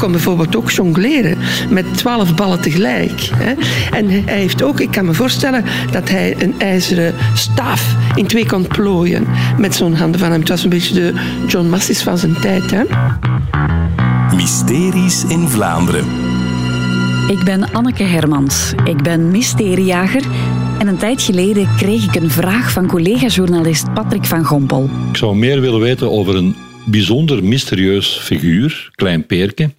kon bijvoorbeeld ook jongleren met twaalf ballen tegelijk. Hè. En hij heeft ook, ik kan me voorstellen, dat hij een ijzeren staaf in twee kon plooien met zo'n handen van hem. Het was een beetje de John Massis van zijn tijd. Hè. Mysteries in Vlaanderen. Ik ben Anneke Hermans. Ik ben mysteriejager. En een tijd geleden kreeg ik een vraag van collega-journalist Patrick van Gompel. Ik zou meer willen weten over een bijzonder mysterieus figuur, Klein Peerke.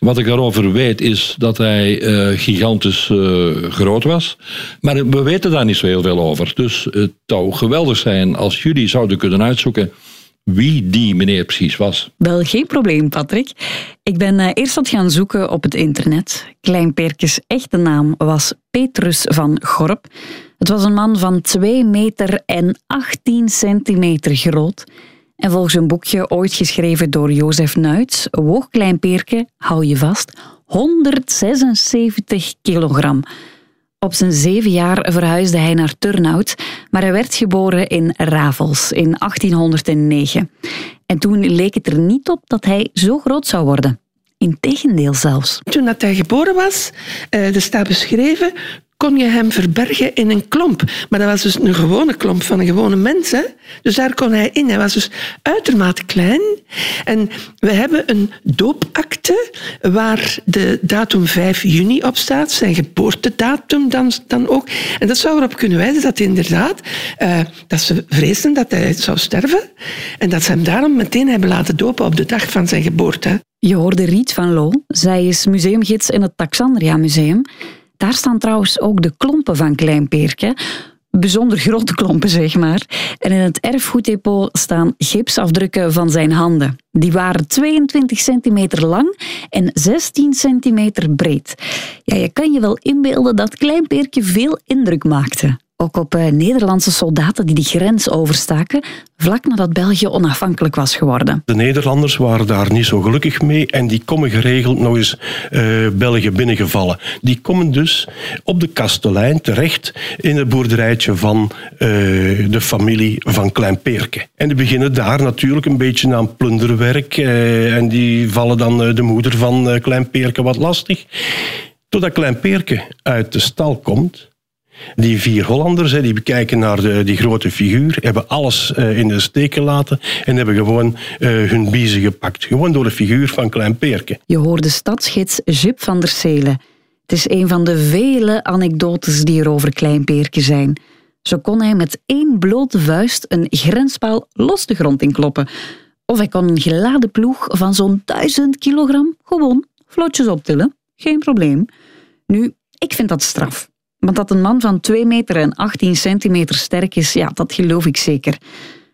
Wat ik daarover weet is dat hij uh, gigantisch uh, groot was. Maar we weten daar niet zo heel veel over. Dus het zou geweldig zijn als jullie zouden kunnen uitzoeken wie die meneer precies was. Wel, geen probleem, Patrick. Ik ben uh, eerst wat gaan zoeken op het internet. Klein Peerkes echte naam was Petrus van Gorp. Het was een man van 2 meter en 18 centimeter groot. En volgens een boekje ooit geschreven door Jozef Nuits woog Klein Peerke, hou je vast, 176 kilogram. Op zijn zeven jaar verhuisde hij naar Turnhout, maar hij werd geboren in Ravels in 1809. En toen leek het er niet op dat hij zo groot zou worden. Integendeel zelfs. Toen dat hij geboren was, er staat beschreven, kon je hem verbergen in een klomp. Maar dat was dus een gewone klomp van een gewone mens. Hè? Dus daar kon hij in. Hij was dus uitermate klein. En we hebben een doopakte waar de datum 5 juni op staat. Zijn geboortedatum dan, dan ook. En dat zou erop kunnen wijzen dat inderdaad uh, dat ze vreesden dat hij zou sterven. En dat ze hem daarom meteen hebben laten dopen op de dag van zijn geboorte. Je hoorde Riet van Loo. Zij is museumgids in het Taxandria Museum. Daar staan trouwens ook de klompen van Klein Peerke. Bijzonder grote klompen, zeg maar. En in het erfgoeddepot staan gipsafdrukken van zijn handen. Die waren 22 centimeter lang en 16 centimeter breed. Ja, je kan je wel inbeelden dat Klein Peerke veel indruk maakte ook op eh, Nederlandse soldaten die de grens overstaken, vlak nadat België onafhankelijk was geworden. De Nederlanders waren daar niet zo gelukkig mee en die komen geregeld nog eens uh, België binnengevallen. Die komen dus op de kastelein terecht in het boerderijtje van uh, de familie van Klein Peerke. En die beginnen daar natuurlijk een beetje aan plunderwerk en die vallen dan de moeder van Klein Peerke wat lastig. Totdat Klein Peerke uit de stal komt die vier Hollanders, die bekijken naar de, die grote figuur, hebben alles uh, in de steek gelaten en hebben gewoon uh, hun biezen gepakt. Gewoon door de figuur van Klein Peerke. Je hoorde stadsgids Jip van der Selen. Het is een van de vele anekdotes die er over Klein Peerke zijn. Zo kon hij met één blote vuist een grenspaal los de grond inkloppen. Of hij kon een geladen ploeg van zo'n duizend kilogram gewoon vlotjes optillen. Geen probleem. Nu, ik vind dat straf. Want dat een man van 2 meter en 18 centimeter sterk is, ja, dat geloof ik zeker.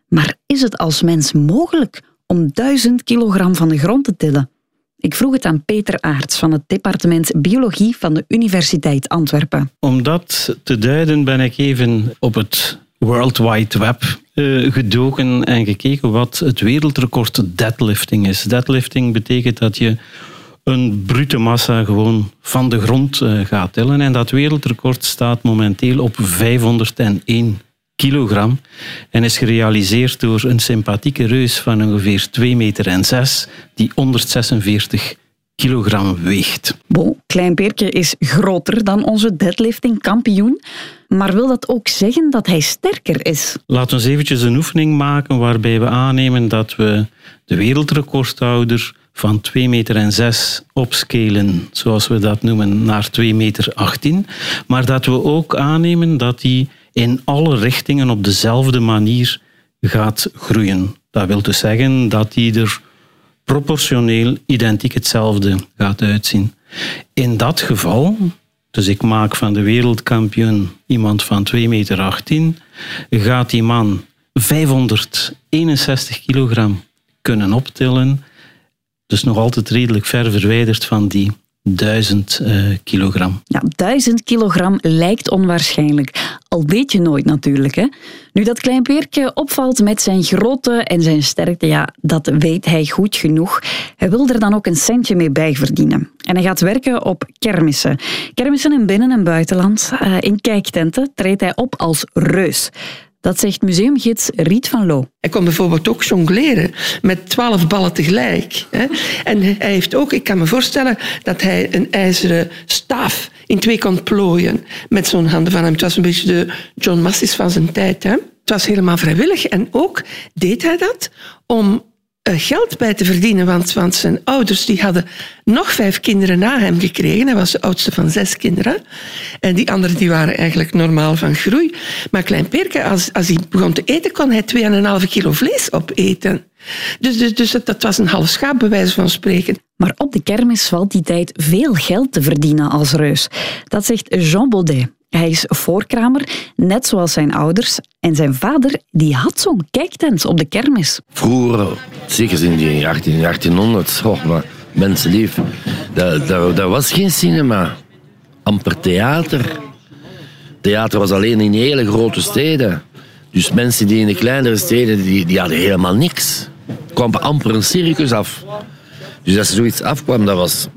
Maar is het als mens mogelijk om 1000 kilogram van de grond te tillen? Ik vroeg het aan Peter Aarts van het departement Biologie van de Universiteit Antwerpen. Om dat te duiden ben ik even op het World Wide Web uh, gedoken en gekeken wat het wereldrecord deadlifting is. Deadlifting betekent dat je een brute massa gewoon van de grond uh, gaat tellen. En dat wereldrecord staat momenteel op 501 kilogram en is gerealiseerd door een sympathieke reus van ongeveer 2 meter en 6 die 146 kilogram weegt. Bon, Klein is groter dan onze deadlifting kampioen. Maar wil dat ook zeggen dat hij sterker is? Laten we eventjes een oefening maken waarbij we aannemen dat we de wereldrecordhouder van 2 meter en 6 opscalen, zoals we dat noemen, naar 2 meter 18. Maar dat we ook aannemen dat die in alle richtingen op dezelfde manier gaat groeien. Dat wil dus zeggen dat die er proportioneel identiek hetzelfde gaat uitzien. In dat geval, dus ik maak van de wereldkampioen iemand van 2 meter 18, gaat die man 561 kilogram kunnen optillen dus nog altijd redelijk ver verwijderd van die duizend uh, kilogram. Ja, duizend kilogram lijkt onwaarschijnlijk. Al weet je nooit natuurlijk. Hè? Nu dat klein peertje opvalt met zijn grootte en zijn sterkte, ja, dat weet hij goed genoeg. Hij wil er dan ook een centje mee bij verdienen. En hij gaat werken op kermissen. Kermissen in binnen- en buitenland. Uh, in kijktenten treedt hij op als reus. Dat zegt museumgids Riet van Loo. Hij kon bijvoorbeeld ook jongleren met twaalf ballen tegelijk. En hij heeft ook, ik kan me voorstellen, dat hij een ijzeren staaf in twee kon plooien met zo'n handen van hem. Het was een beetje de John Massis van zijn tijd. Het was helemaal vrijwillig. En ook deed hij dat om geld bij te verdienen, want, want zijn ouders die hadden nog vijf kinderen na hem gekregen. Hij was de oudste van zes kinderen. En die anderen die waren eigenlijk normaal van groei. Maar Klein Perke, als, als hij begon te eten, kon hij 2,5 kilo vlees opeten. Dus, dus, dus dat, dat was een half schaap, bij wijze van spreken. Maar op de kermis valt die tijd veel geld te verdienen als reus. Dat zegt Jean Baudet. Hij is voorkramer, net zoals zijn ouders. En zijn vader die had zo'n kijktent op de kermis. Vroeger, zeker in die 18, 1800, oh, maar mensenlief, dat, dat, dat was geen cinema. Amper theater. Theater was alleen in hele grote steden. Dus mensen die in de kleinere steden, die, die hadden helemaal niks. Er kwam amper een circus af. Dus als er zoiets afkwam, dat was...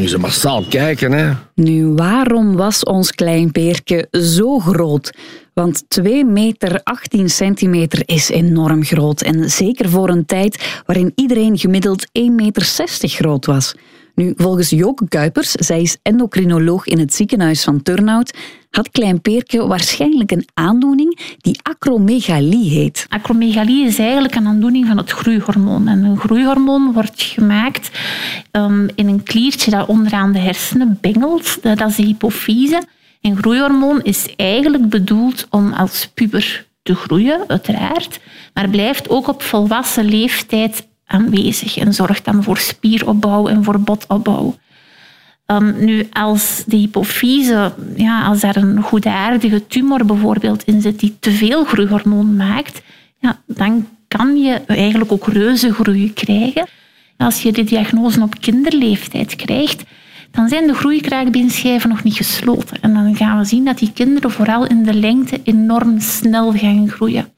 Nu ze massaal kijken, hè. Nu, waarom was ons klein peerke zo groot? Want 2 meter 18 centimeter is enorm groot. En zeker voor een tijd waarin iedereen gemiddeld 1,60 meter groot was. Nu, volgens Joke Kuipers, zij is endocrinoloog in het ziekenhuis van Turnhout, had Klein Peerke waarschijnlijk een aandoening die acromegalie heet. Acromegalie is eigenlijk een aandoening van het groeihormoon. En een groeihormoon wordt gemaakt um, in een kliertje dat onderaan de hersenen bengelt. Dat is de hypofyse. En groeihormoon is eigenlijk bedoeld om als puber te groeien, uiteraard, maar blijft ook op volwassen leeftijd en zorgt dan voor spieropbouw en voor botopbouw. Nu, als de hypofyse, ja, als daar een goedaardige tumor bijvoorbeeld in zit die te veel groeihormoon maakt, ja, dan kan je eigenlijk ook reuzengroei krijgen. Als je de diagnose op kinderleeftijd krijgt, dan zijn de groeikraakbeenschijven nog niet gesloten. En dan gaan we zien dat die kinderen vooral in de lengte enorm snel gaan groeien.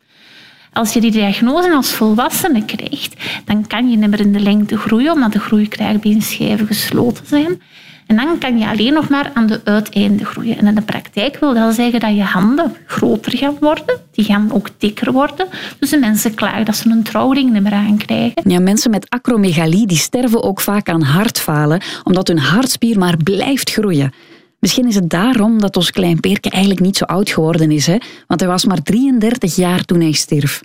Als je die diagnose als volwassene krijgt, dan kan je niet meer in de lengte groeien, omdat de groeikraakbeenschijven gesloten zijn. En dan kan je alleen nog maar aan de uiteinden groeien. En in de praktijk wil dat zeggen dat je handen groter gaan worden. Die gaan ook dikker worden. Dus de mensen klagen dat ze een trouwring niet meer aankrijgen. Ja, mensen met acromegalie die sterven ook vaak aan hartfalen, omdat hun hartspier maar blijft groeien. Misschien is het daarom dat ons klein Peerke eigenlijk niet zo oud geworden is, hè? want hij was maar 33 jaar toen hij stierf.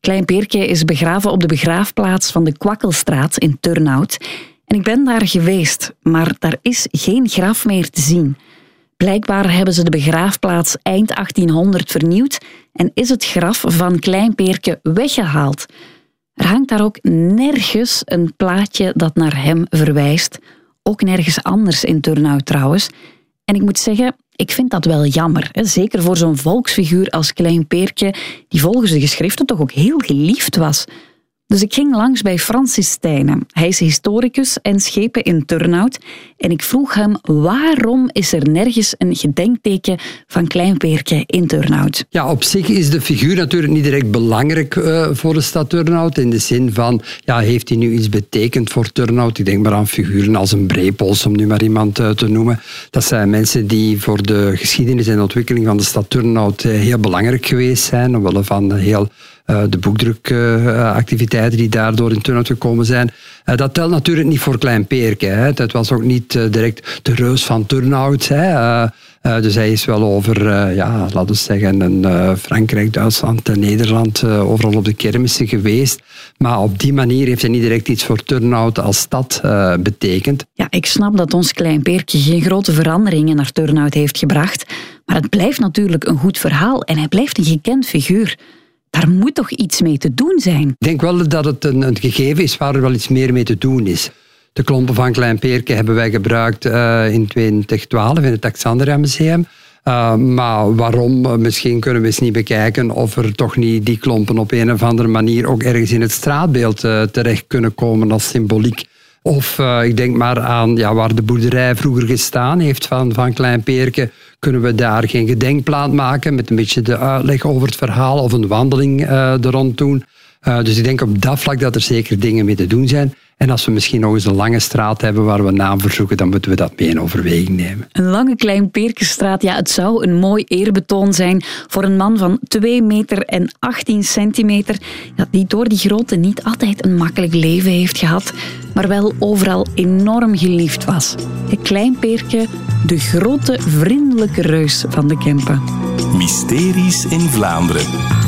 Klein Peerke is begraven op de begraafplaats van de Kwakkelstraat in Turnhout. En ik ben daar geweest, maar daar is geen graf meer te zien. Blijkbaar hebben ze de begraafplaats eind 1800 vernieuwd en is het graf van Klein Peerke weggehaald. Er hangt daar ook nergens een plaatje dat naar hem verwijst. Ook nergens anders in Turnhout trouwens. En ik moet zeggen, ik vind dat wel jammer. Hè? Zeker voor zo'n volksfiguur als Klein Peertje, die volgens de geschriften toch ook heel geliefd was. Dus ik ging langs bij Francis Stijnen. Hij is historicus en schepen in Turnhout. En ik vroeg hem waarom is er nergens een gedenkteken van Klein Peertje in Turnhout? Ja, op zich is de figuur natuurlijk niet direct belangrijk uh, voor de stad Turnhout. In de zin van, ja, heeft hij nu iets betekend voor Turnhout? Ik denk maar aan figuren als een Brepols, om nu maar iemand uh, te noemen. Dat zijn mensen die voor de geschiedenis en ontwikkeling van de stad Turnhout uh, heel belangrijk geweest zijn. Omwille van heel de boekdrukactiviteiten die daardoor in Turnhout gekomen zijn. Uh, dat telt natuurlijk niet voor Klein Peerke. Dat was ook niet uh, direct de reus van Turnhout. Hè. dus hij is wel over, ja, laten we zeggen, Frankrijk, Duitsland en Nederland overal op de kermissen geweest. Maar op die manier heeft hij niet direct iets voor Turnhout als stad betekend. Ja, ik snap dat ons Klein Peerke geen grote veranderingen naar Turnhout heeft gebracht. Maar het blijft natuurlijk een goed verhaal en hij blijft een gekend figuur daar moet toch iets mee te doen zijn? Ik denk wel dat het een, een gegeven is waar er wel iets meer mee te doen is. De klompen van Klein Peerke hebben wij gebruikt uh, in 2012 in het Alexandria Museum. Uh, maar waarom? Misschien kunnen we eens niet bekijken of er toch niet die klompen op een of andere manier ook ergens in het straatbeeld terecht kunnen komen als symboliek. Of uh, ik denk maar aan ja, waar de boerderij vroeger gestaan heeft van, van Klein Peerke kunnen we daar geen gedenkplaat maken met een beetje de uitleg over het verhaal of een wandeling uh, er rond doen. Uh, dus ik denk op dat vlak dat er zeker dingen mee te doen zijn. En als we misschien nog eens een lange straat hebben waar we naam verzoeken, dan moeten we dat mee in overweging nemen. Een lange Kleinperkenstraat, ja, het zou een mooi eerbetoon zijn voor een man van 2 meter en 18 centimeter, ja, die door die grootte niet altijd een makkelijk leven heeft gehad, maar wel overal enorm geliefd was. Het Kleinperke, de grote vriendelijke reus van de Kempen. Mysteries in Vlaanderen.